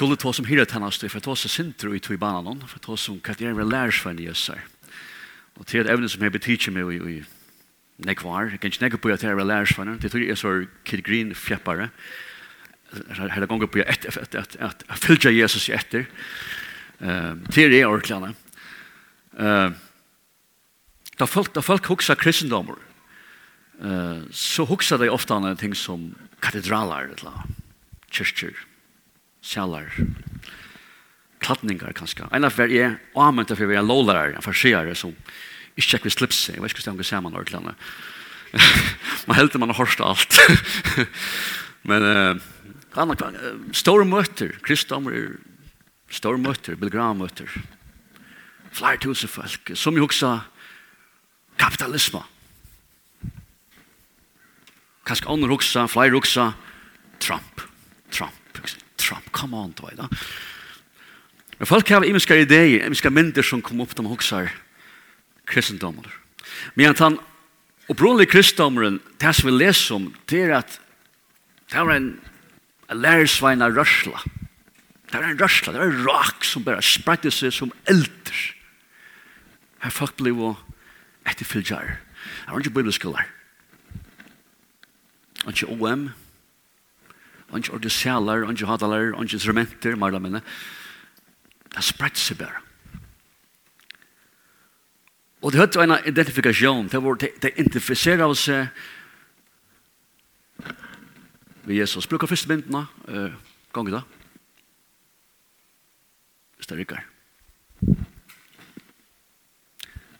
skulle ta som hyra hennes til, for ta seg sinter ut i banan, for ta som katteren vil lære seg i jøsser. Og til et evne som jeg betikker meg i, i nekvar, jeg kan ikke nekke på at jeg er lære seg, det tror jeg er så Kid Green fjeppare, her er ganger på at jeg fylgja Jesus i etter, til jeg er ordentlig Da folk, da folk hukser kristendommer, så hukser de ofte ting som katedralar, eller kyrkjer, sjalar klatningar kanskje. En av hver er avmønta for å er lålare, en farseare som ikke ikke vil. Jeg vet ikke hvordan det ser man ordentlig. man helt man har alt. Men uh, store møter, kristendommer er store møter, belgravmøter. Flere tusen folk, som jo også kapitalisme. Kanskje andre også, flere også, Trump, Trump. Trump, come on, du vet. Men folk har imiska ideer, imiska mynder som kom upp, de hoksar kristendomar. Men han, og brunlig kristendomaren, det som vi leser om, det er at det var en lærersveina rørsla. Det var en rørsla, det var en rak som bare spredte seg som elder. Her folk ble jo etterfylgjar. Det var ikke bibelskolar. Det var ikke OM, ikke ordentlig sjaler, ikke hadaler, ikke instrumenter, mer eller mindre. Det spredt seg bare. Og det høyde en identifikasjon, det var det identifiserer av seg ved Jesus. Bruk av første myndene, uh, ganger da. Hvis det rykker.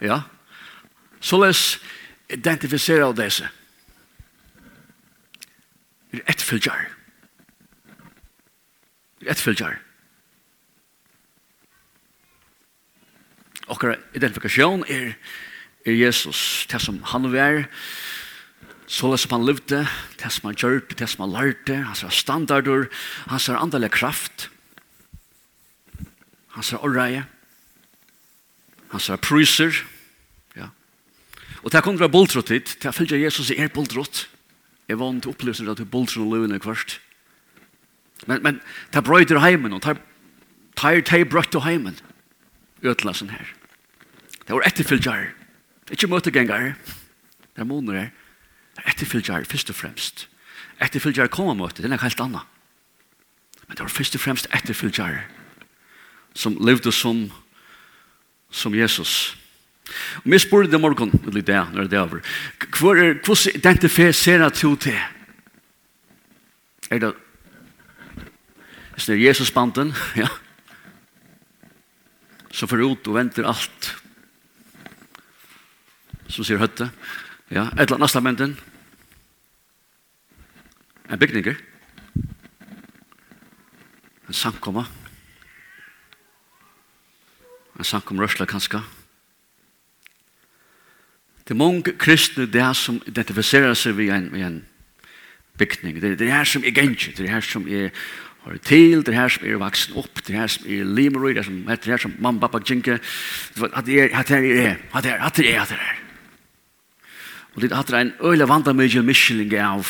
Ja. Så les identifisere av disse. Vi er etfølgjere ett etfylgjar. Okkara identifikasjon er, er Jesus, det som han var, så som han levde, det som han gjørte, det som han lærte, hans er standarder, hans er andelig kraft, hans er orreie, hans er pryser, ja. Og det kommer til å være boldrottet, det er fylgjer Jesus er boldrott. Jeg vant opplevelsen at du boldrott og løvende kvart. Ja Men, men det brøyder heimen, og tar teg brøyt til heimen, utlassen her. Det var etterfylgjar, det er ikke møtegengar, det er måneder her, det er etterfylgjar først og fremst. Etterfylgjar kommer møte, det er helt annet. Men det var først og fremst etterfylgjar, som levde som, som Jesus. Og vi spør det morgen, eller det, når det er over, Hvor er, hvordan identifiserer du til? Er det hvis det er Jesus banden, ja, så får ut og venter alt. Som sier Høtte, ja, et eller annet nastamenten, en bygninger, en samkomma, en samkom rørsla kanskje, Det er mange kristne det er som identifiserer seg ved en, ved en bygning. Det er det her som er gengje, det er det her som er Hör til det her som er vaksen upp, det her som er limerøy, det som heter det her som mamma, pappa, jinka. at det er, at det er, at det er, at det er, at det er. Og det er en øyla vanda mykje miskilling av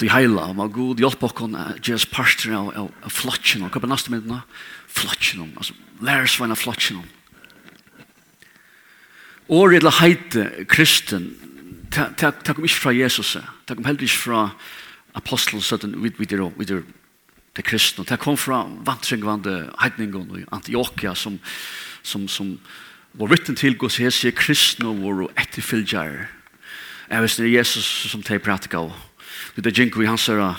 de heila, og god hjelp okkon gjøres parster av, av, av flotjen, og hva er neste myndene? Flotjen, altså læres vann av flotjen. Året heite kristen, det kom ikke fra Jesus, det kom heller ikke fra apostelen, så vi er til kristne. Det kom fra vantrengvande heidningen i Antioquia som, som, som var vittne til Guds hese kristne var etterfylgjere. Jeg visste det er Jesus som de pratika av. Det er Jinko i hans herre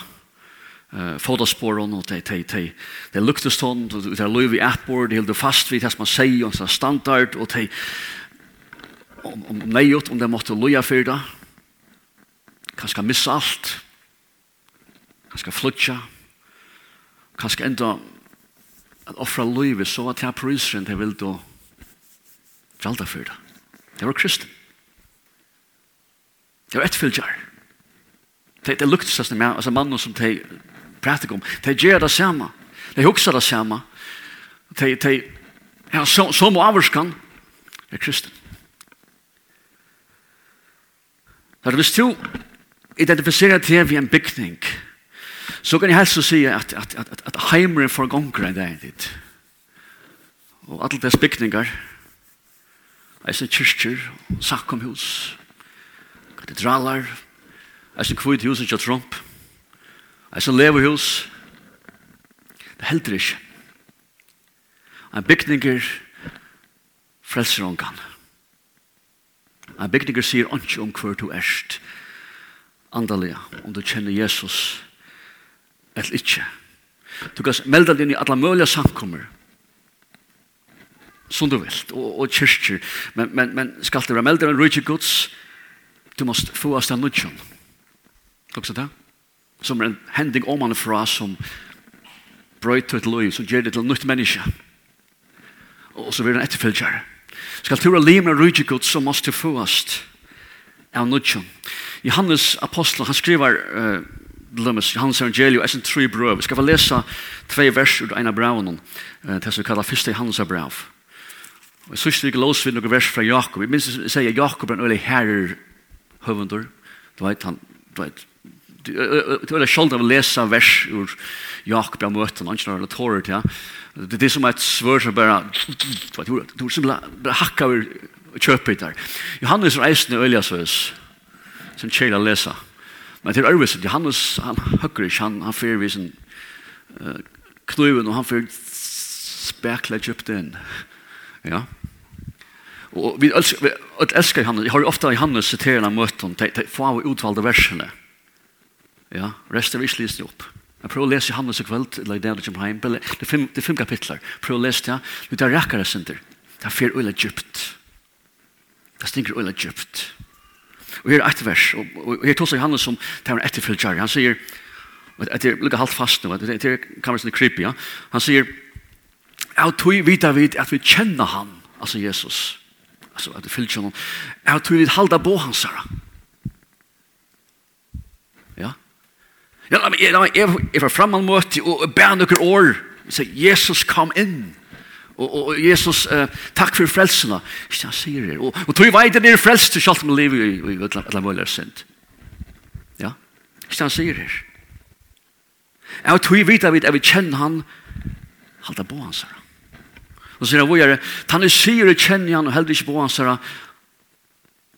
eh fotosporon och De, de, de, de lukte stånd och det löv i de helt fast vid det man säger och så standard og de om om nejot om de måtte loja for det Kanskje missa allt kanske flutcha kanskje enda at offra livet så at jeg her priseren det ville du gjalda for det. Det var kristen. Det var ettfylgjar. Det, det luktes som altså mannen som de prater om. De gjør det samme. De hukser det samme. De, de ja, så, som, som avvarskan er kristen. Hvis du identifiserer det vi en bygning, Så kan jeg helst å si at, at, at, at, at heimeren får gonger enn det er ditt. Og alle dess bygninger, eisen kyrkjer, sakkomhus, katedraler, eisen kvitt hus ikke tromp, eisen leverhus, det helder ikke. En bygninger frelser ångan. En bygninger sier ikke om hver du erst, andalega, om du kjenner Jesus, eller ikke. Du kan melde deg inn i alle mulige samkommer, som du vil, og, og kyrkjer, men, men, men skal du være melde deg en rydde gods, du må få oss den nødgjøn. Også det? Som er en hending om han fra som brøyt til et liv, som gjør det til nytt menneske. Og så blir det en etterfølgere. Skal du være limer med rydde gods, så må du få oss av nødgjøn. Johannes apostel, han skriver... Uh, Lummes, Johannes evangelium, er sin tre brøv. Vi skal få lese tve vers ur en av braunen, uh, til som vi kallar første Hans brev. Og jeg synes vi ikke lås vi noen vers fra Jakob. Jeg minns jeg sier Jakob er en øyelig herrer høvendur. Du vet, han, du vet, du vet, sjálf av lesa vers ur Jakob av møten, han kjennar eller tårer til, det er det som er et svør som bare, du vet, du simpelthen bare hakka over kjøpet der. Johannes reisende øyelig søs, som kjela lesa. Ja Men til Ørvis, Johannes, han høkker ikke, han, han fyrer vis en uh, knuven, og han fyrer spekla kjøpt inn. Ja. Og vi elsker, vi elsker Johannes, jeg har jo ofte Johannes siterende møten, de, til få av utvalgte versene. Ja, resten vil ikke lyse opp. Jeg prøver å lese Johannes i kveld, eller i det du kommer hjem, det er fem, det er fem kapitler. Prøver å lese det, det er rekkere senter. Det er fyrer øyne djupt. Det stinker øyne djupt. Det Og her er et vers, og, og her tog seg han som tar en etterfølgjar. Han sier, at det er lukka halvt fast nå, at det er kameras sånn creepy, ja. Han sier, jeg tog vita vid at vi kjenner han, altså Jesus, altså at vi fyllt honom, jeg tog vid halda på hans herra. Ja. Ja, men jeg, jeg, jeg var framme møte og bære noen år, jeg sier, Jesus kom inn. Og, og, og Jesus, uh, takk for frelsene. Ikke han sier det. Og, og tog veiden er frelst til kjalt med livet i, i, i alle mulige synd. Ja, ikke han sier det. Jeg tog vite at jeg vil kjenne han, halte på hans herre. Og så sier han, hvor er det? Han sier det kjenner han og heldig ikke på hans herre.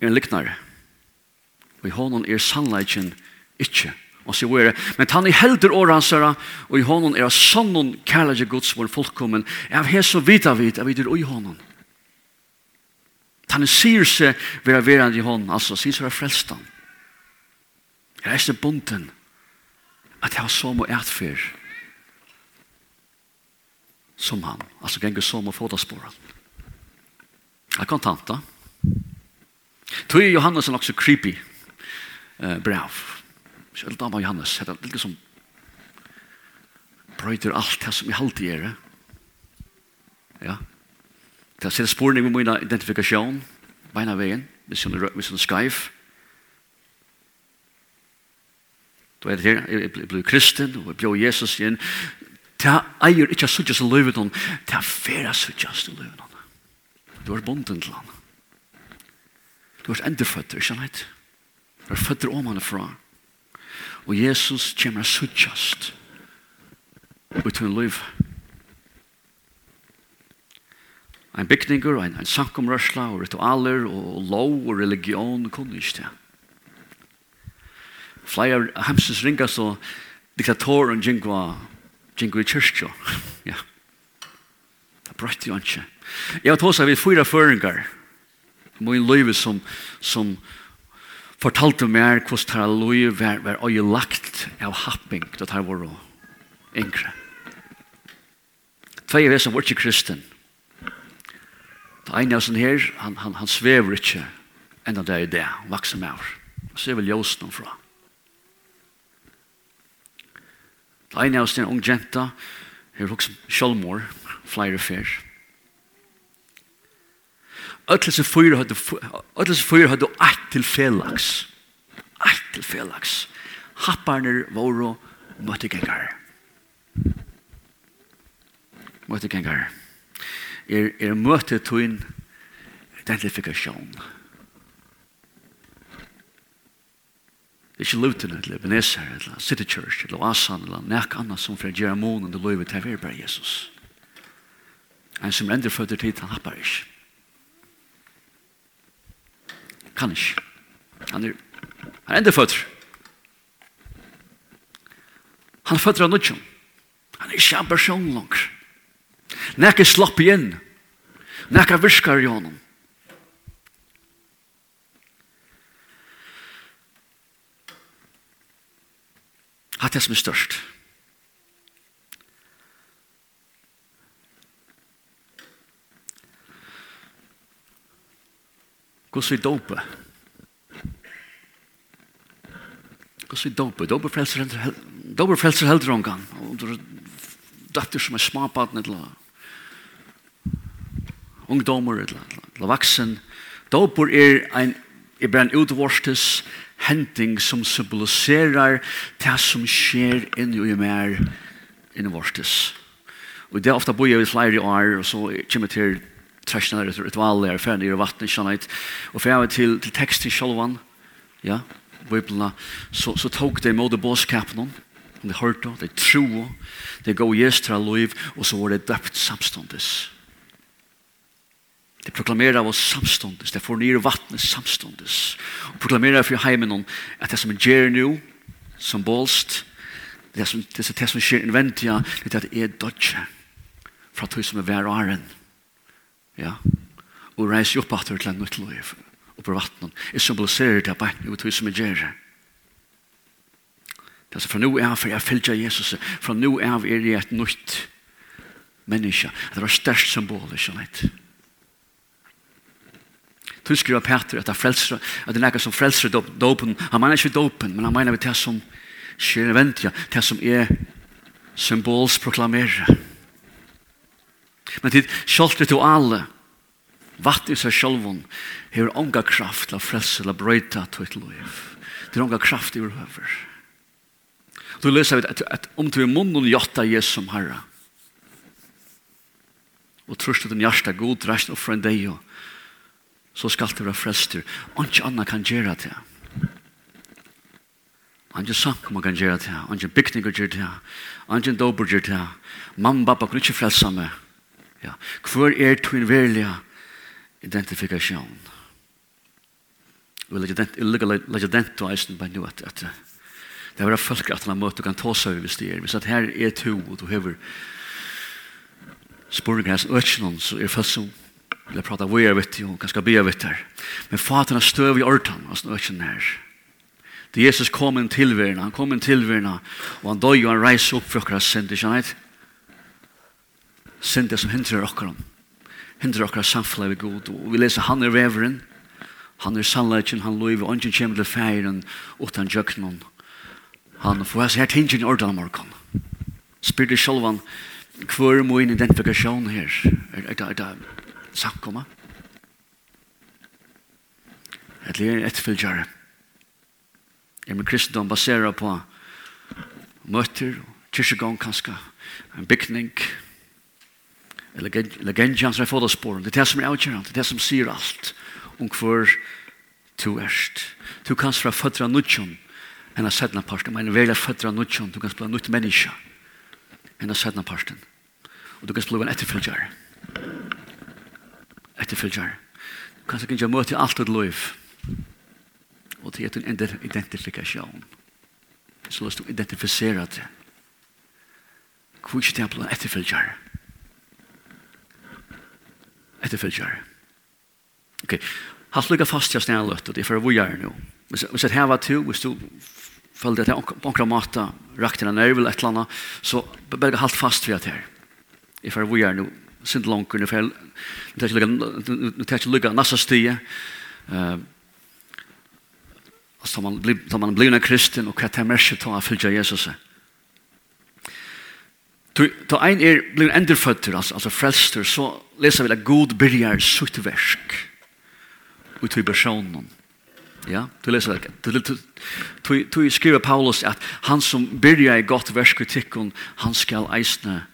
Er en liknare. Og i hånden er sannleggen ikke og så är det. Men han er helder år og här och i honom är sannon kärlek vår fullkommen. Jeg har så vita vidt, jeg vi är i hånden. Han sier seg ved å være i honom, alltså syns vara Jeg er ikke bunten at jeg har så och etfer som han. Alltså gänger som och fotaspåren. Jag kan tanta. Tog Johannes också creepy eh, Brev. Selv dama Johannes, det er litt som brøyter alt det som jeg alltid gjør. Ja. Det er spørning med min identifikasjon, beina veien, hvis hun er skreiv. Du er det her, jeg ble kristen, og jeg ble Jesus igjen. Det er eier ikke suttjes i livet noen, det er færa suttjes i livet noen. Du er bonden til han. Du er enderføtter, ikke sant? Du er føtter om han er fra. Og Jesus kommer suttjast uten liv. Ein bygninger, ein, ein sankumrørsla, og ritualer, og lov og religion kunne ikke det. Flere hemses ringa så diktatoren Jingwa, Jingwa i kyrkja. ja. Det brøtte jo ikke. Jeg har tås av vi fyra føringar. Min liv som, som, som fortalte meg hvordan det er løy var, var øye lagt av happing da det var yngre. Tvei vesen var ikke kristen. Det ene av sånn her, han, han, han svever ikke enda det er det, han vakser med over. Så er vel ljøse noen fra. Det ene av sånn en ung jenta, her er også Kjolmor, flere fyrt. Ötlese fyra hadde, ötlese fyra hadde eit til felags. Eit til felags. Happarner våro møttegengar. Møttegengar. Er, er møte tuin identifikasjon. Det er ikke luten eller Ebenezer eller City Church eller Asan eller nek anna som fra Gjeramonen det løyvet til Jesus. En som render føtter tid, han happar ikke. Kan ikke. Han er, han er enda føtter. Han føtter av nødgjøn. Han er ikke en person langer. Nekker slapp igjen. Nekker virker i honom. Hatt det som er størst. Hvordan er dope? Hvordan er dope? Dope frelser helder, dope frelser helder omgang. Og du datter som er smapaten et eller ungdommer et eller vaksen. Dope er ein er bare en utvorstes henting som symboliserar det som skjer inni og i mer inni vorstes. Og det er ofta boi jeg i flere år, og så kommer til trashnar ut ritual där för det vatten shanait och för till till texten shalwan ja bibelna så så tog det mode boskapen om de hörte de tro de go gestra liv och så var det döpt samstundes Det proklamerar av oss samståndes. Det får ner vattnet samståndes. Och proklamerar för heimen om att det som en ger nu, som bolst, det som, det som sker inventia det är att det är dodge. För att det som är värre och. Ja. Og reise opp at til en nytt liv Og på vattnet. Jeg symboliserer det bare ut som jeg gjør det. Det er fra nå er for jeg følger Jesus. Fra nå av er jeg et nytt menneske. Det var størst symbol, ikke sant? Du skriver Peter at det er frelser, at det er noe som frelser dopen. Han mener ikke dopen, men han mener det som skjer i ventia, det som er symbols proklamerer. Men tid til alle, vatt i seg sjálfun, hefur onga kraft la frelse, la brøyta tøyt loiv. Det er onga kraft i urhøver. Du leser vi at, at om du i munnen jotta som Herra, og trøst den hjärsta god rast og fra en deg, så skal det være frelster. Og ikke annet kan gjøre det. Og ikke samkommer kan gjøre det. Og ikke bygninger gjør det. han ikke dober gjør det. Mamma pappa kan ikke frelse meg. Ja. Hvor er tøyen verlige identifikasjon? Jeg vil legge den til eisen bare nå at, at det er folk at han møter og kan ta seg hvis det er. Hvis at her er to og du hever og ikke noen så er folk som vil prata vi er vitt og ganske be vitt her. Men faten er støv i orten hans ikke nær. Det Jesus kom inn til verden han kom inn til verden og han døg og han reis opp for okkar sender, ikke synder som hindrer okkar om. Hindrer okkar samfunnet vi god. Og vi leser han er veveren, han er sannleggen, han lov og ikke kommer til feiren utan jøknen. Han får hans her tingen i ordan morgen. Spyr det selv han, hver er min identifikasjon her? Er, er det, er det samkommet? Et lir etterfølgere. Er med kristendom baserer på møter, kyrkjegång kanskje, en bygning, eller Legendjans er fodasporen. Det er det som er avgjørende. Det er det som sier alt om hvor du erst. Du kan fra fødra nutjon enn av sedna parten. Men velja fødra nutjon, Du kan spela nutt menneska enn av sedna parten. Og du kan spela en etterfylgjare. Etterfylgjare. Du kan sikkert ikke møte alt et liv. Og til er en identifikasjon. Så løs du identifisere det. Hvor er det en etterfylgjare? etter etterfølgere. Ok, hatt lukka fast til snæla løtt, og det er for å vujere nå. Hvis jeg heva to, hvis du følte at jeg på omkra mata en nerv eller et eller annet, så bare halt fast til at her. Det er for å vujere nå, sind langt, nu tar jeg ikke lukka nasa stie, så man blir, man blir en kristen, och kan det er mersi til å fylgja Jesus. Då ein er blir enderføtter, alltså, alltså frälster, så läser vi att god börjar sutt versk ut i personen. Ja, du läser det. Du, du, du, skriver Paulus att han som börjar i gott versk i tikkun, han skal eisne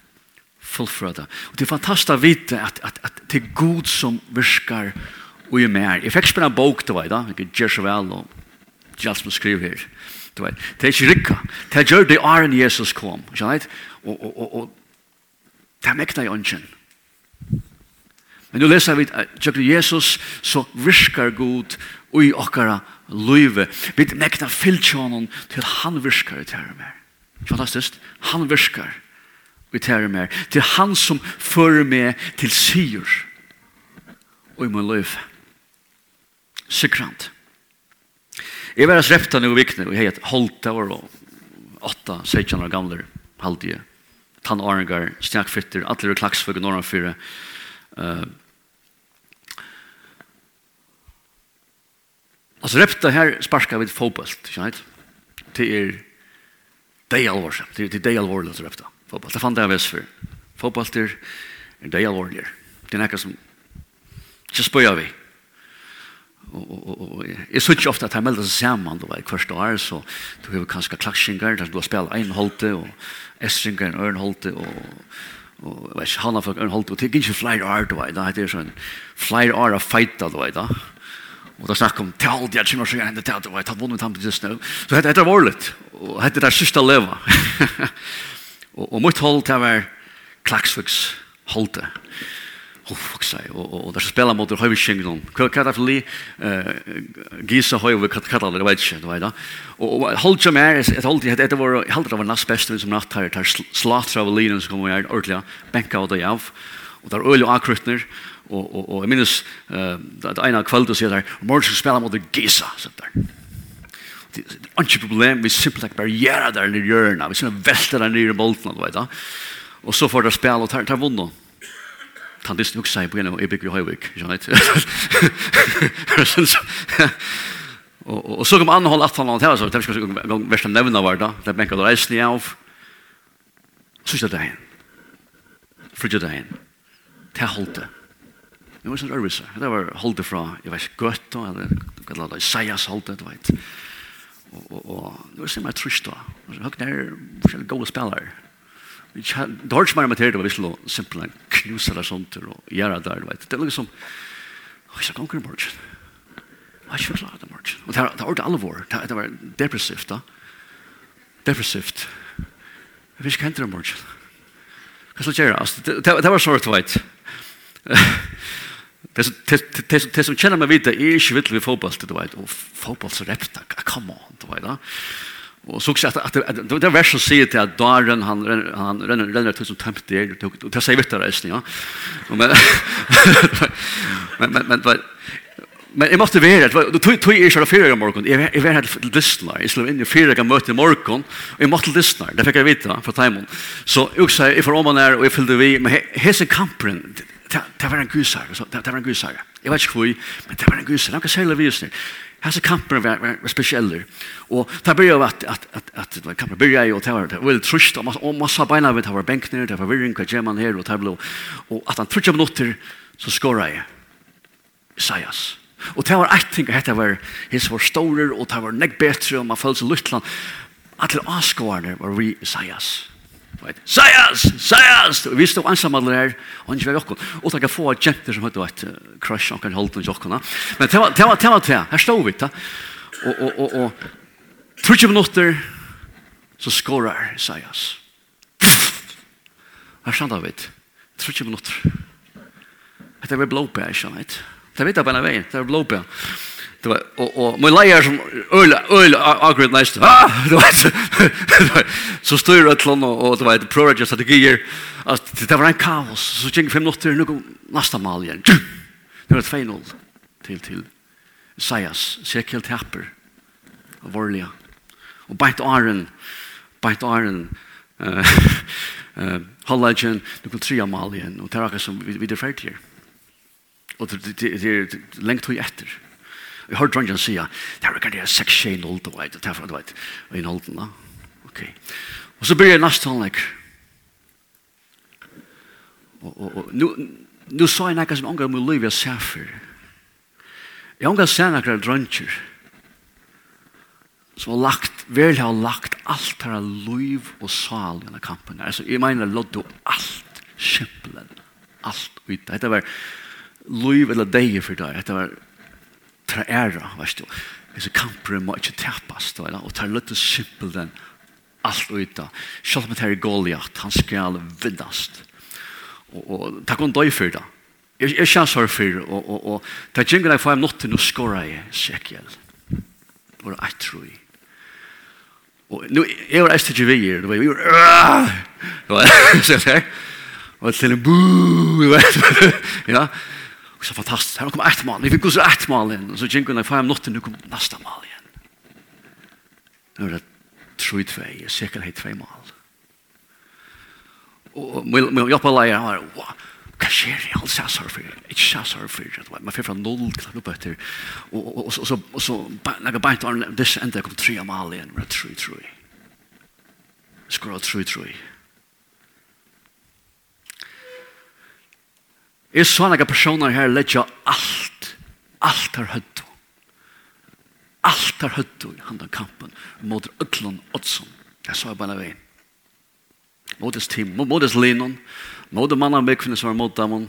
fullfrøda. Og det er fantastisk å vite at, at, at det er god som virkar og er mer. Jeg fikk en bok, det var i dag. Jeg gjør så vel, og Jasmus skriver her. Det, var, det er ikke rikka. Det gjør det Arne Jesus kom. Ikke og, og, og, og det mekna i ånden. Men nu leser vi at Jesus så virkar god ui i okkara løyve. Vi mekna fylkjånen til han virkar i tære mer. Fantastisk. Han virkar i tære mer. Til han som fører meg til syr og i min løyve. Sikrant. Jeg var repta nu vikne og jeg het Holta og åtta, 16 år gamle halvdige tann årengar, stjakfritter, atler og klaksføk og norra fyra. Uh, altså, repta her sparska vid fotballt, ikke heit? Det er dei alvor, det er dei alvor, det repta. Fotbolt, det fann det jeg vis for. Fotbolt er dei alvor, det er nekka som ikke av vi og jeg synes ikke ofte at jeg melder seg sammen det var hvert år så du har kanskje klaksjinger der du har spillet en holdte og estringer en ørn holdte og og vet han har fått en holdt, og det er ikke flere år, du vet, det er sånn, flere år av feita, du da. Og da snakker om, til aldri, jeg kommer til å hende til, du vet, han vunnet ham til just nå. Så dette er vårligt, og dette er siste leva. og, og mitt hold, det var Klaksviks holdt. Uff, hugsa jeg, og, Och, och, der spela mot der høyviskjengen, hva er det for li? Uh, gisa høyve, hva kallar det, vet inte, du vet da. Och, og holdt som ett håll holdt det, det var, jeg holdt det var näst best, som natt här, der slatra av linen som kommer her, ordentlig, bänka av det av, och där öl och akrytner, och, och, och jag minns, uh, det ena kväll og sier der, morgen skal spela mot der gisa, sånn der. Det er ikke problem, vi simpelt bare gjør det der nere i hjörna, vi ska välta der nere i bolten, du vet da. Och så får det spela, och tar, tar vunnet, han på en i början, jag bygger i Høyvik, och så kom annan håll att han antar, så det ska gång värsta nämna var då, det bänkar då reisning av. Så är det där. Frigid där. Ta hållte. Det var så rörelse. Det var hållte från, jag vet gott då, eller kallar det Isaias hållte, det vet. Och och det var så mycket trist då. Och så högt där, så goda spelare. Dorsk mer materie, det var visst noe simpelt, en knuser eller sånt, og gjøre der, vet Det er noe som, åh, jeg skal ikke morgen. Jeg har ikke forklart det morgen. Og det er ordentlig alvor. Det var depressivt, da. Depressivt. Jeg vet ikke hva det morgen. Hva skal jeg gjøre? Det var sånn, vet Det som kjenner meg vidt, jeg er ikke vidt ved fotball, du vet, og fotball så repta, come on, du vet, da. Och så också att det det versen säger till att Darren han han renner renner till som tömt det och tog det säger vet det resten ja. Men men men men Men jeg måtte være, du tog tog ikke det fyrre morgen, jeg var her til Disney, jeg skulle inn i fyrre gang møte i morgen, og jeg måtte til Disney, det fikk jeg vite fra timon. Så jeg sa, jeg får om han her, og jeg fyllde vi, med hese kampen, det var en gusar, det var en gusar. Jeg vet ikke hvor, men det var en gusar, det var en gusar, Hans kampen var, var, var specieller. Och där började att att att att det var kampen började och tar det väl trust om massa, massa beina vid har bänkner där var virring kvar geman här och tablo och att han trutcha minuter så skorar jag. Isaias. Och det var ett ting hette var his var storer och det var näck bättre om man föll så luttland. Alla det var vi Isaias vet, Sayas, Sajas, vi stod ansammaller her, og han var jokken, og takk få jenter som hadde et crush, og kan holde den jokken, men det var, det var, det var, det her stod vi, da. og, og, og, og, 30 minutter, så skårer sayas. Her stod av trutje minutter. Det var blåpea, ikke sant, det vet jeg på en vei, det var blåpe. Det var och och min lejer som öl öl akkurat næst, ah, det var så styr jeg til og, og du vet, prøver det strategier, att det var en kaos, så gick fem minuter nu nästa mal det var et feinol til, til Isaias, Sekiel Tapper, av Och Bait Beit Bait Iron eh eh Hallagen nå går tre mal igen och det er akkurat som vi, vi er ferdig her, det det längt till efter. Vi har dronjen sier, det er ikke det er 6-1-0, du vet, det er for du vet, og i nolden da. Ok. Og så blir jeg neste håndlegg. Og, og, og, nu, nu sa jeg nekka som omgang med liv jeg ser for. Jeg omgang ser nekka dronjer som har lagt, vel har lagt alt her liv og sal i denne kampen. Altså, jeg mener, låt du alt, kjempelen, alt ut. Dette var liv eller deg for deg. Dette var tra ära, vet du. Hese kamper må ikke tapas, da, og tar litt simpel den allt uta. Selv om det er Goliath, han skal vinnast. Og, og takk om døy for det. Jeg, jeg kjenner sår for det, og, og, og det er gjengen jeg får en til å skåre i Shekiel. Og i. Og nu, jeg var eist til vi her, det var jo, det var, så jeg, og til en, ja, Og så fantastisk. Her kom ett mal. Vi fikk også ett mal inn. Og så gikk hun fem notten. Nu kom neste mal igjen. Nå er det tro i tvei. Jeg sikker hei tvei mal. Og min jobba Han var, wow, hva skjer i alt sier sorg for Ikke sier sorg for Man fyrir fra null til opp etter. Og så, og så, laga beint var, disse enda kom tre mal igjen. Det var tro i tro i. Skor av tro i tro i. Jeg så noen personer her ledja alt, alt har høtt. Alt har høtt i handen kampen mot Øtlund Oddsson. Jeg så bare veien. hans team, mot hans linon, mot hans mannen bekvinne som var mot dem,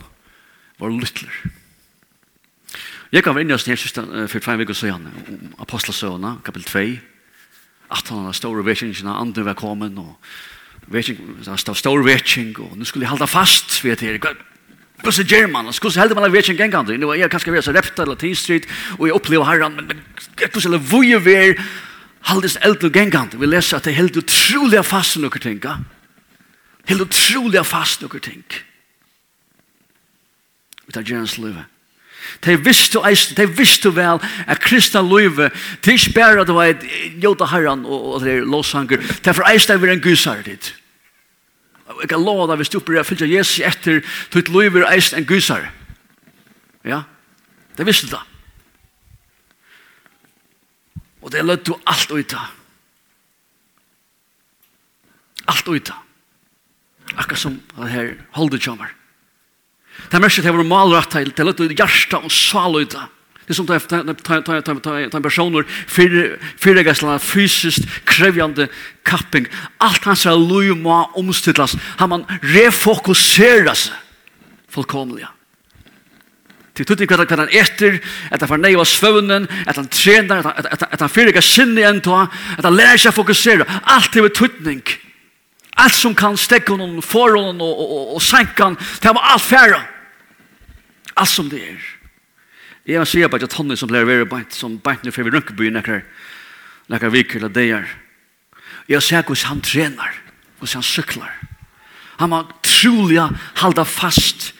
var lytler. Jeg kan være inne i oss her siste for fem vekker siden, om apostelsøvnene, kapel 2, at han har store vekkingene, andre var kommet, og vekingene, det var store vekkingene, og nå skulle jeg holde fast, vet jeg, Hvordan gjør man? Hvordan helder man at vi ikke engang det? Jeg er kanskje ved så repta eller T Street og jeg opplever herren, men hvordan er vi vi er haldes eld og gengang? Vi leser at det er helt utrolig fast noen ting. Helt utrolig fast noen ting. Vi tar gjerne livet. De visste eisen, de visste vel at kristna løyve, de ikke bare at det var et jota herran og, og det er låsanger, de for eisen er en gusar dit. Jeg kan lov deg hvis du oppgjør å fylge Jesus etter til et liv er eist en gusar. Ja, det visste du da. Og det lød du alt ut av. Alt ut av. Akkurat som det her holdet kommer. Det er mest at jeg var malrett til, det lød du hjertet og sal ut av. Det som tar en personer fyrirregasla fysiskt krevjande kapping. Allt hans er lui må omstidlas. Han man refokuseras fullkomliga. Til tutti kvar kvar han etter, at han fornei av svøvnen, at han trener, at han fyrirregas sinne enn ta, at han lærer seg å fokusere. Alt er tutning alt sum som kan stekka honom, forhonom og, og, og, og sänka honom, det har allt färra. Allt som det. Er. Jeg har sier bare at Tony som blir veldig være beint, som beint nu fra vi rønkebyen nekker, nekker viker eller deier. Jeg har sier hvordan han trener, hvordan han sykler. Han må trolig halda fast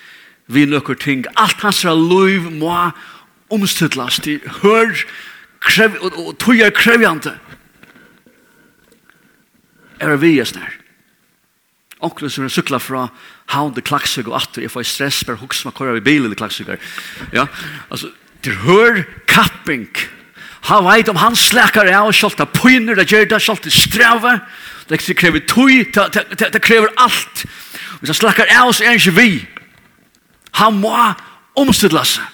vi nøkker ting. Alt hans liv må omstidlas til hør krev, og, og tog er krevjante. Er vi er snær. Onkel som er sykla fra havn til klaksøk og atter, jeg får stress, bare hukks meg kører i bilen til klaksøk. Ja, altså, Det hör kapping. Han vet om han släkar av och skjolta pyner, det gör det skjolta sträva. Det kräver tog, det kräver allt. Hvis han slakkar av så er ikke vi. Han må omstidla seg.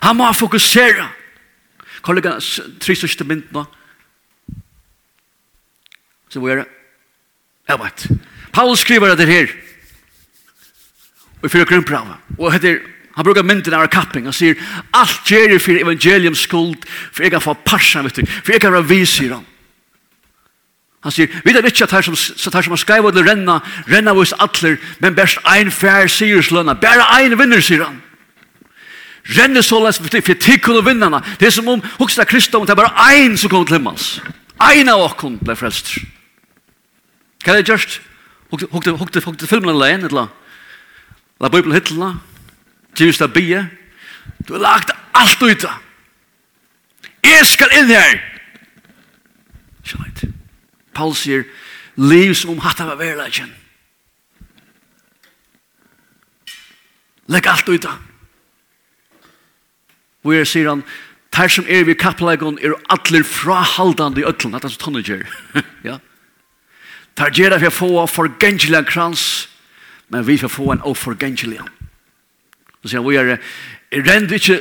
Han må fokusera. Kollega, tre største mynd nå. Så hvor er det? Jeg vet. Paulus skriver det her. Og i fyrir grunnprava. Og heter Han brukar mynden av kapping. Han sier, allt gjør ju for evangeliums skuld, for jeg kan få parsa, vet du. for jeg kan være vis, sier han. Han sier, vi vet ikke at her som, at her som har skrevet eller renna, renna hos atler, men best ein fær sier slønna, bare ein vinner, sier han. Renne så lest for for tikkun og vinnarna. Det er som om hoksta Kristum, det er bare ein som kommer til himmels. Ein av okkon ble frelst. Hva er det gjørst? Hukte filmen alene, eller? La Bibelen hittelna? Givist av bie. Du har lagt alt ut da. Jeg skal inn her. Skjønnet. Paul sier, liv som om hatt av verleggen. Legg alt ut da. Og jeg sier han, Tær som er vi kapplegon er allir frahaldande i ötlen, at han så tonnager. ja. Ter Tær det for å få forgengelig krans, men vi får få en oforgengelig krans. Så sier han, vi er, jeg rend ikke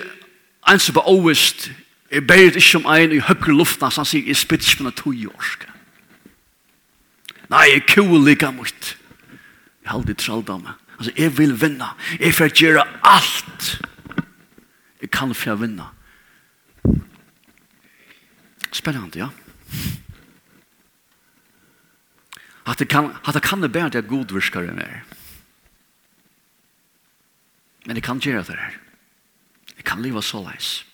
ens på ovest, jeg bærer ikke om en i høyre luften, så han sier, jeg spytter ikke på noe tog i årske. Nei, jeg kjøler lika mot. Jeg har aldri trallet av meg. Altså, jeg vil vinna. Jeg får gjøre alt. Jeg kan få vinna. Spennende, ja. At det kan, at det kan det bare at jeg godvirskere mer. Ja. Men jeg kan gjøre det her. Jeg kan leve så leis.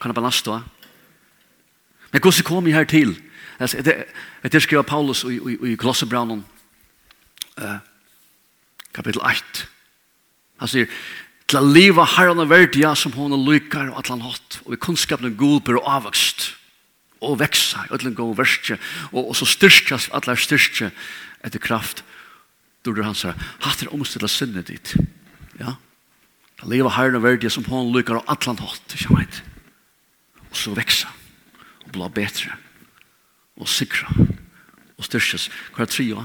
Kan jeg bare lasta? Men hvordan kom jeg her til? Etter skriver Paulus i, i, i Glossebraunen uh, kapittel 8. Han sier, til å leve herren og verdia som hun og lykker og atlan hatt, og i kunnskapen god bør og avvokst, og veksa, i atlan god verste, og, og så styrstjas, atlan styrke etter kraft, då du han sier, hatt er omstilt av sinnet ditt. Ja. Det lever herren og verdig som hun lykker av atlan hatt, ikke vet. Og så veksa, og bli bedre. og sikra, og styrkes. Hva er tre, ja?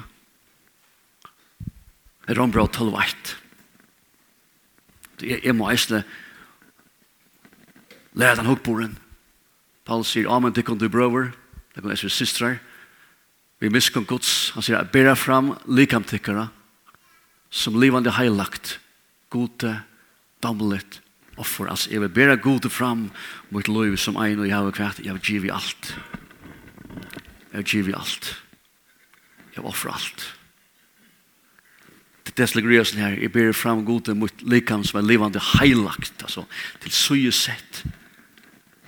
Er han bra til veit? Jeg må eisne lære den hukkboren. Paul sier, Amen, det kan du brøver, det kan eisne systrar, vi miskunn gods, han sier, bera fram likamtikkara som livande heilagt, gode, damlet, offer. Altså, jeg vil bæra gode fram mot lov som ein og jeg har kvært. Jeg vil give alt. Jeg vil give alt. Jeg vil offre alt. Det er slik røsen her. Jeg bæra fram gode mot likam som er livande heilagt. Altså, til suje sett.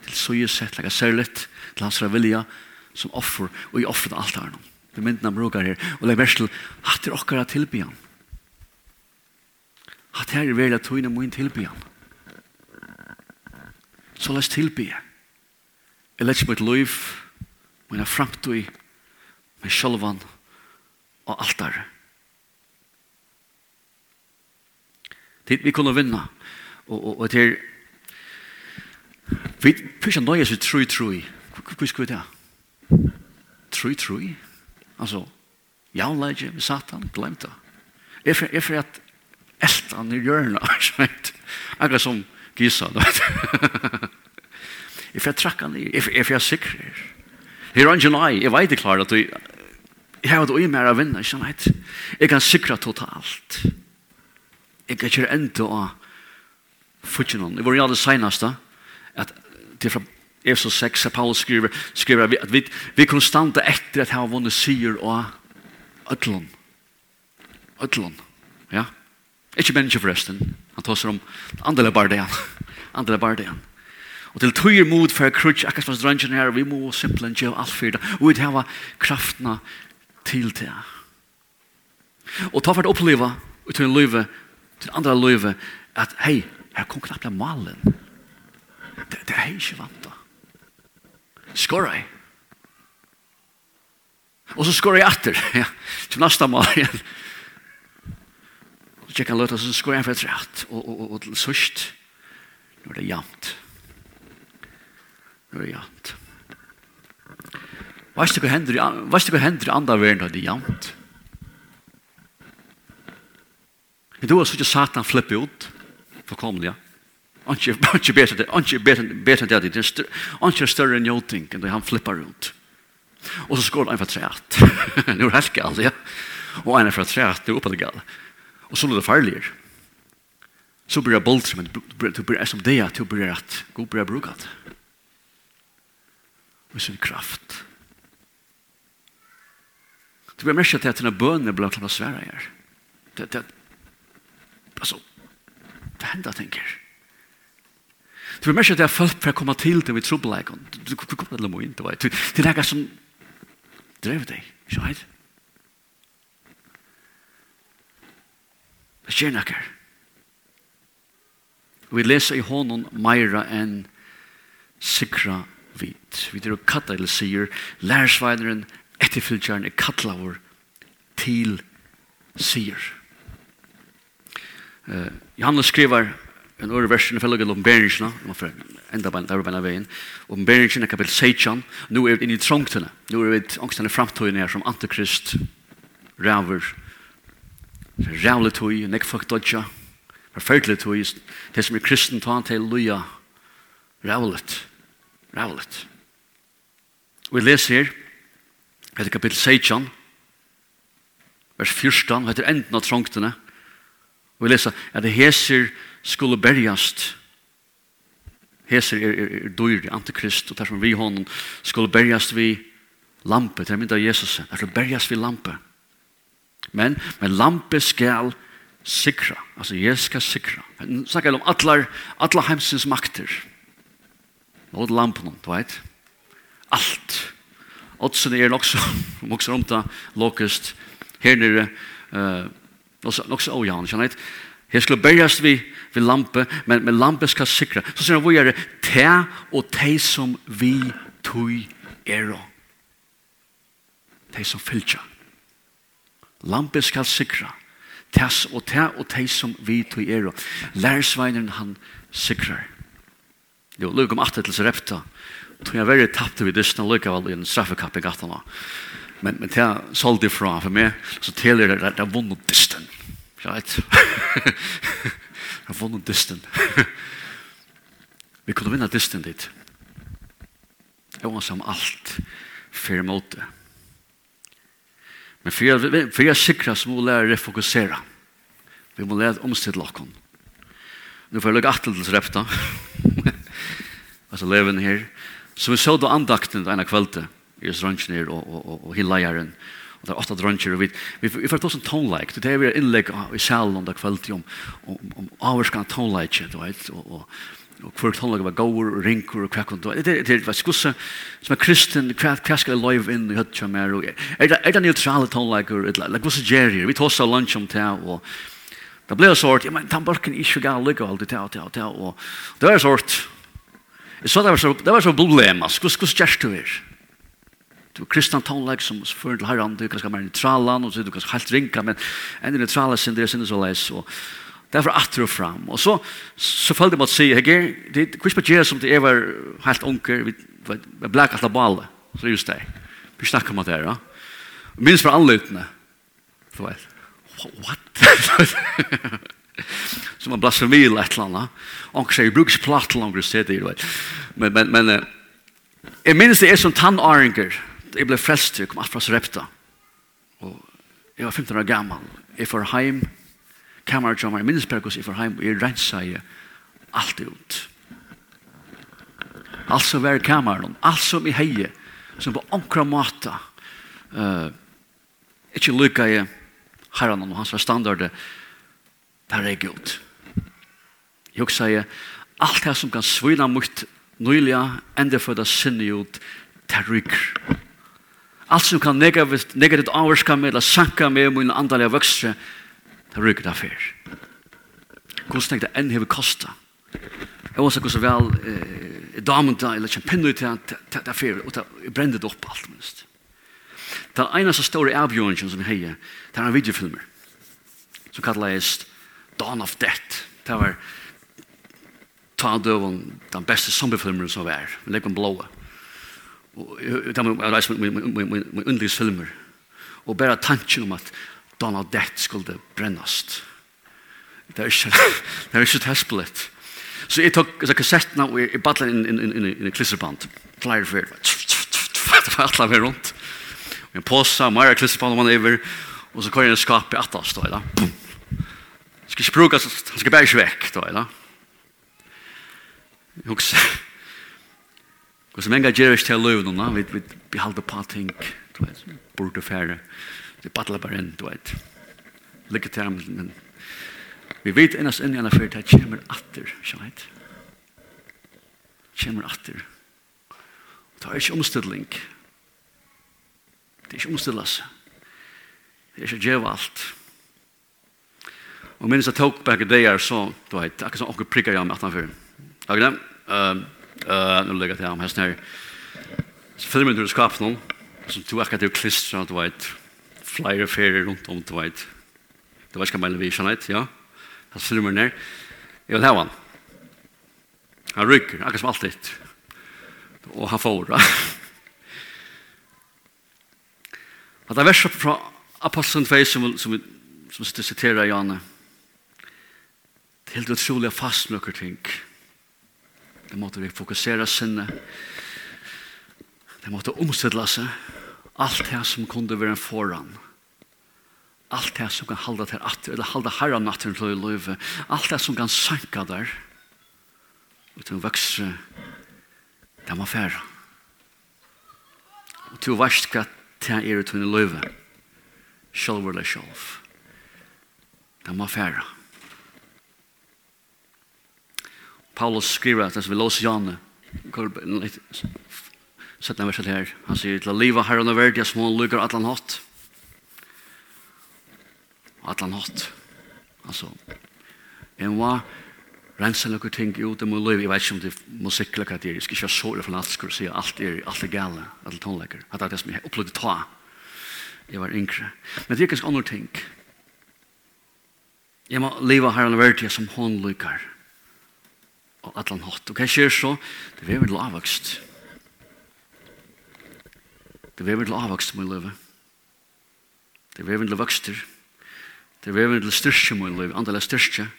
Til suje sett, laga særligt, til hans vilja som offer. Og i offret alt her nå. Det mynden han brukar her. Og det er versel, at det er okkara tilbyan at her er vel at tøyne må inn tilby han. Så la oss tilby jeg. Lett mitt liv, men jeg fremtøy med sjølvan og alt der. Tid vi kunne vinna, og, og, og til vi pysja nøye seg tru tru. hva skal vi ta? Tru tru? Altså, jaunleidje med satan, glemt det. Jeg for at elta han i hjørna, akkurat som gisa, du vet. If jeg trakka nir, if, if jeg sikrer. Her er ikke nei, jeg vet ikke klart at jeg har vært ui mer av vinner, ikke. Jeg kan sikra totalt. Jeg kan ikke enda av futjenon. Det var jo det senaste, at det fra Efesos 6, at Paulus skriver, skriver at vi, vi konstanta etter at han vunnet sier og ötlun. Ötlun. Ja. Ikke mennesker forresten. Han tar seg om andre bare det han. Bare det. Og til tøyer mod for krutsk, akkurat som drangen her, vi må simpelthen gjøre alt for det. Og vi har kraftene til det. Og ta for å oppleve, og til en løyve, til andre løyve, at hei, her kom knapt av malen. Det, det er ikke vant da. Skår jeg. Og så skår jeg etter. Ja, til neste mal igjen. Ja ikke kan løte så skoen for et rett, og, og, og, og til sørst, når det er jamt. Når det er jamt. Hva er det hender, hva er det hender i andre verden når det er jant? Men du har sånn satan flippe ut, forkommelig, ja. Anki anki det, anki betur betur det anki er større enn joting det han flippar rundt. Og så skår han for treat. Nå er helt gal, ja. Og han er for treat, det er oppe det gal. Og så er det farligere. Så blir det boltre, men du blir som det at du blir at god blir brukat. Med sin kraft. Du blir merket til at denne bønene blir klart å svære her. Det, det, altså, det hender, tenker. Du blir mest til at folk får komme til det med trobeleikon. Du kommer til å må inn, du vet. Det er noe som drev deg, ikke vet? Det skjer noe. Vi leser i hånden meira enn sikra vit. Vi tror katta eller sier lærsveineren etterfylgjeren er kattlavor til sier. Uh, Johannes skriver en øre versen i fellegel om Berenskina, om for enda bare der bare veien, om Beringsna kapitel 16, nå er vi inne i trångtene, nå er vi angstene framtøyene her som antikrist, ræver, ræver, rævle rævlig tog, nek fuck dodja, for ferdelig tog, det som er kristen ta til luja, rævlig, rævlig. Vi leser her, etter kapittel 16, vers 14, etter enden av trångtene, og vi leser at det heser skulle bergast, heser er, er, er dyr, antikrist, og derfor vi hånden skulle bergast vi lampe, det er av Jesus, derfor bergast vi lampe, Men, men lampe skal sikra. Altså, jeg skal sikra. Han snakker om atlar, atler heimsens makter. Nå er lampen, du vet. Alt. Oddsen er nok så, nok så romta, lokest, her nere, uh, nok så ojan, kjenner. Her skulle bergast vi vi lampe, men, men lampe skal sikra. Så sier han, hvor er det? Te og te som vi tog er. Te som fylltja. Lampen skal sikra. Tess og te og te som vi tog er. Lærsveinen han sikrar. Jo, lukk om atter til Sarepta. Tog jeg verre tappte vi dysna lukk av i en straffekapp i gattana. Men, men te solgte fra for meg, så teler det at jeg vunnet dysten. Ja, Right? jeg vunnet dysten. vi kunne vinna dysten dit. Jeg var som alt fyrir måte. Men för jag sikra så må vi lärare refokusera. Vi må lära omstidla okkon. Nu får jag lägga attel til repta. altså leven her. Så vi så då andakten ena kvällde. I ströntjen og, og, og, og hillajaren. Og det er åtta drøntjer, og vi, vi, vi får ta sånn tonelike. Det er vi innlegg i salen om det kvalitet om, om, om avvarskan tonelike, du vet, og, og, og hver tonlag var gaur og rinkur og kvekk det er det var skussa som er kristen kvekk kvekk skal live inn i høtt mer og er det er det neutrale tonlagur eller gussa jerry vi tossa lunch om ta og det ble sort ja men tambalken ikke gal lukka alt det ta ta ta og det var sort. Jeg så det var så, det var så problem, altså, hvordan hvordan gjørs du er? Du er kristan tonlag som fører til herren, du kan skal være neutralan, og du kan skal helt rinka, men en neutrala synder er synder så leis, og Det var atter og fram. Og så, så følte jeg måtte si, jeg det er ikke bare som det er var helt unker, vi, vi blek alt av bale, så det er just det. Vi snakker om det her, ja. Minns fra anlutene. Du vet, what? som en blasfemi eller et eller annet. Og sier, jeg bruker ikke platt til langere sted, du vet. Men, men, men, jeg minns det er som tannaringer, jeg ble frelst, jeg kom alt fra Srepta. Og jeg var 15 år gammel, jeg får heim, kamerat som er minnesperkos i forheim, og jeg rensa jeg alt ut. Alt som var i alt som i heie, som på omkra måta uh, ikke lykka jeg herran og hans var standard, der er god. Jeg hugsa jeg, alt det som kan svina mot nyliga, enda for det sinne ut, der rykker. Alt som kan negativt, negativt avvarska med eller sanka med min andalige vøkstre, Det ryker det affær. Hvordan tenkte jeg enn hever kosta? Jeg var så vel eh, damen da, eller kjempenner til det affær, og det brende det opp alt minst. Det er en av så store avgjørelsen som heier, det er en videofilmer, som kalles Dawn of Death. Det var ta døven, den beste zombiefilmeren som var, men det Lekon Blåa. Det var en reis med underlige filmer. Og bare tanken om at Donald Donaldette skulle brennast. Det er ikke, det er ikke tespillet. Så jeg tok så kassettene og jeg badlet inn, inn, inn, inn, inn i klisserband. Flere fyr. Det var alle meg rundt. Og en påse, mer klisserband om man iver. Og så kan jeg skap i atlas, da, da. Skal ikke bruke, han skal bare ikke vekk, da, da. Jeg husker. Og så mange gjør ikke til løvnene, vi beholder på ting, burde fære. Og Det battler bare inn, du vet. Lykke til ham, men vi vet ennast inn i henne før, det kommer atter, skjønt. Kommer atter. Det er ikke omstilling. Det er ikke omstidlas. Det er ikke djeva alt. Og minnes jeg tok begge a day så, du vet, akkur som akkur prikker jeg om 18 før. Takk det. Nå legger jeg til ham hesten her. Så filmen du skapte noen, som du akkur til klistra, du vet, flere ferier rundt om, du vet. Du vet hva mener vi, Jeanette, ja? Han filmer ned. Jeg vil ha han. Han rykker, akkurat som alltid. Og han får det. At det er verset fra Apostelen 2 som, som, som, som siterer Janne. Det er helt utrolig fast noen ting. Det måtte vi fokusere sinne. Det måtte omstidla seg. Allt det som kunde vara en föran. Allt det som kan halda till att eller halda herran natten till löve. Allt det som kan sänka där. Och till växa där man färra. Och till värst kvatt det är till en löve. Själv eller själv. Där man färra. Paulus skriver att det som vi låser Janne. Sett den verset her. Han sier til å liva her under verdi av små lukker atlan hatt. Atlan hatt. Altså, jeg må rensa noen ting ut av min liv. Jeg vet ikke om det er musikk eller hva det er. Jeg skal ikke ha såre for alt skulle si alt er, alt er gale, alt er tonlekker. At det er det som jeg opplevde ta. Jeg var yngre. Men det er ganske andre ting. Jeg må liva her under verdi som håndlykker. Og at han hatt. Og hva skjer så? Det er vel lavvokst. Det vever til avvokst i min. Det vever til vokster. Det vever til styrke i min liv, andelig styrke.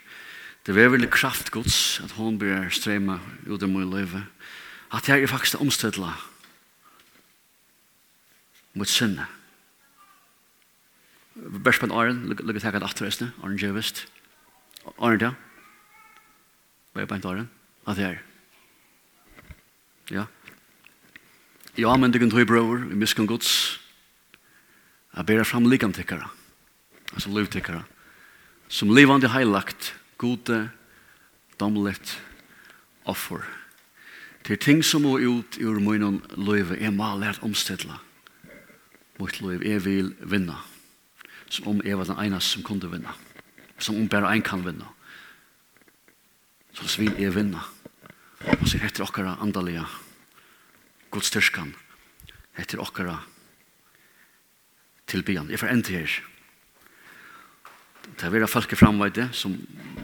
Det vever til kraftgods, at hon blir strema ut av min liv. At jeg er faktisk omstøtla mot sinne. Bærs på en åren, lukket jeg at afterreisne, åren djevist. Åren da. Bærs på en åren, at jeg er. Ja. I anmyndigen tog bror, i miskan gods, jeg ber fram likantikkara, altså livtikkara, som livande heilagt, gode, domlet, offer. Det er ting som må ut ur munnen løyve, er må lært omstedla. Mot løyve, jeg vil vinna. Som om jeg var den eneste som kunde vinna. Som om bare en kan vinna. Så vil jeg vinna. Og så heter okkara andalega Guds tyrskan etter okkara tilbyan. Jeg får enda her. Det er vera folk i framveide som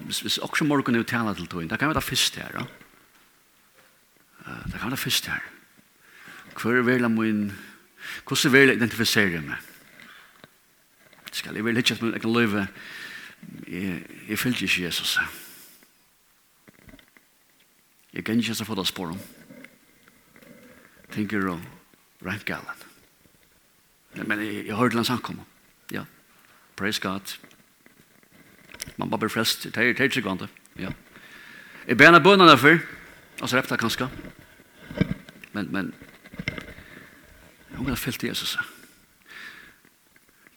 hvis også morgen er utjana til tog, det kan være fyrst her. Ja? Det kan være fyrst her. Hvor er vela min hvordan er jeg identifisere meg? Skal jeg vel ikke at jeg kan løyve jeg, jeg fyllt ikke Jesus. Jeg kan ikke få det sporen tenker om Ralph Gallen. Men jeg, jeg hørte hans ankom. Ja. Praise God. Man bare blir frelst. Det er ikke gant det. Ja. Jeg bener bønene derfor. Altså repta kanskje. Men, men. Hun har fyllt Jesus.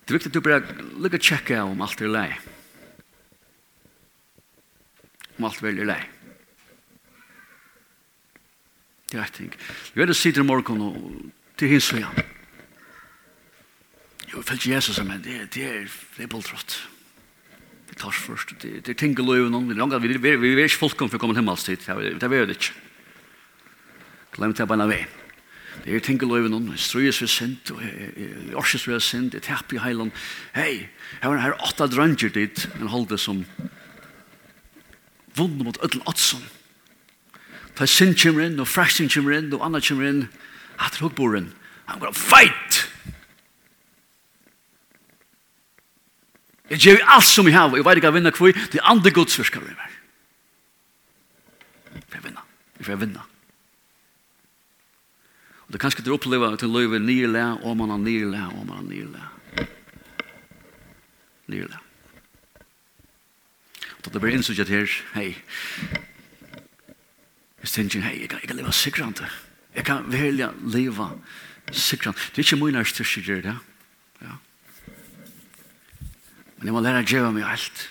Det er viktig at du bare lykker tjekke om alt er lei. Om alt vel er lei. Det er et ting. Vi vil sitte i morgen og til hins og igjen. Jo, jeg Jesus, men det, det er, det er boltrått. Det tar først. Det, det er ting i løven. Vi, vi, vi, vi er ikke folk om for å komme himmelstid. Det er vi det ikke. Glem til å bare vei. Det er ting i løven. Jeg strøyes ved sint. Jeg orses ved sint. Jeg tapper i heilen. Hei, her er åtta dranger dit. Men hold det som vunnen mot ødel åtsen ta sin kommer inn, og frashing kommer inn, og annet kommer inn, at det hukkboren, han går, fight! Jeg gjør alt som jeg har, og jeg vet ikke jeg vinner kvøy, det er andre gods godsvirskar vi mer. Jeg får vinne. jeg får vinne. Og det er kanskje du opplever at du løyver nye le, og man har nye le, og man har nye le. Nye le. Og da det blir innsugget her, hei, Jeg tenker, hei, jeg kan, jeg kan leve sikrande. Jeg kan velja leve sikrande. Det er ikke mye mine styrke gjør det. Ja. Men jeg må lære å gjøre meg alt.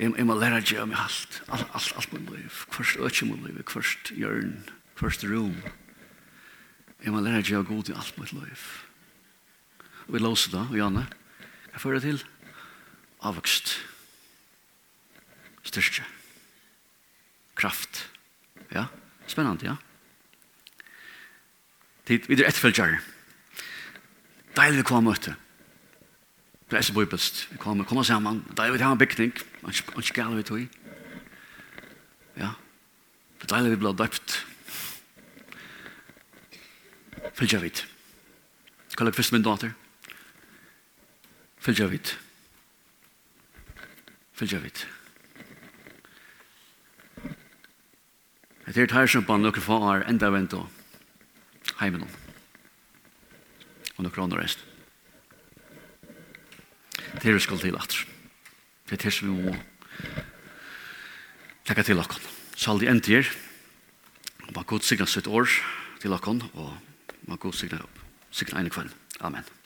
Jeg, jeg må lære å gjøre meg alt. Alt, alt, alt min liv. Først øke min liv, først hjørn, først rom. Jeg må lære å gjøre god i alt mitt liv. Og vi låser da, og Janne, hva fører det til? Avvokst. Styrke. Styrke kraft. Ja, spennende, ja. Tid, vi er etterfølgere. Deilig vi kommer møte. Det er så bøybest. Vi kommer, kommer sammen. Deilig vi har en bygning. Han skal vi tog. Ja. Det er deilig vi blir døpt. Følgjere vidt. Skal jeg først min dater. Følger vidt. Følger vidt. Følger vi. Det er tar som på noen få år enda vent og heimen og noen kroner rest. Det er det skal til at. Det er det som vi må takka til okkon. Så alle de endte her. og man god signa sitt år til dere. og man god signa opp. Signa ene kvann. Amen.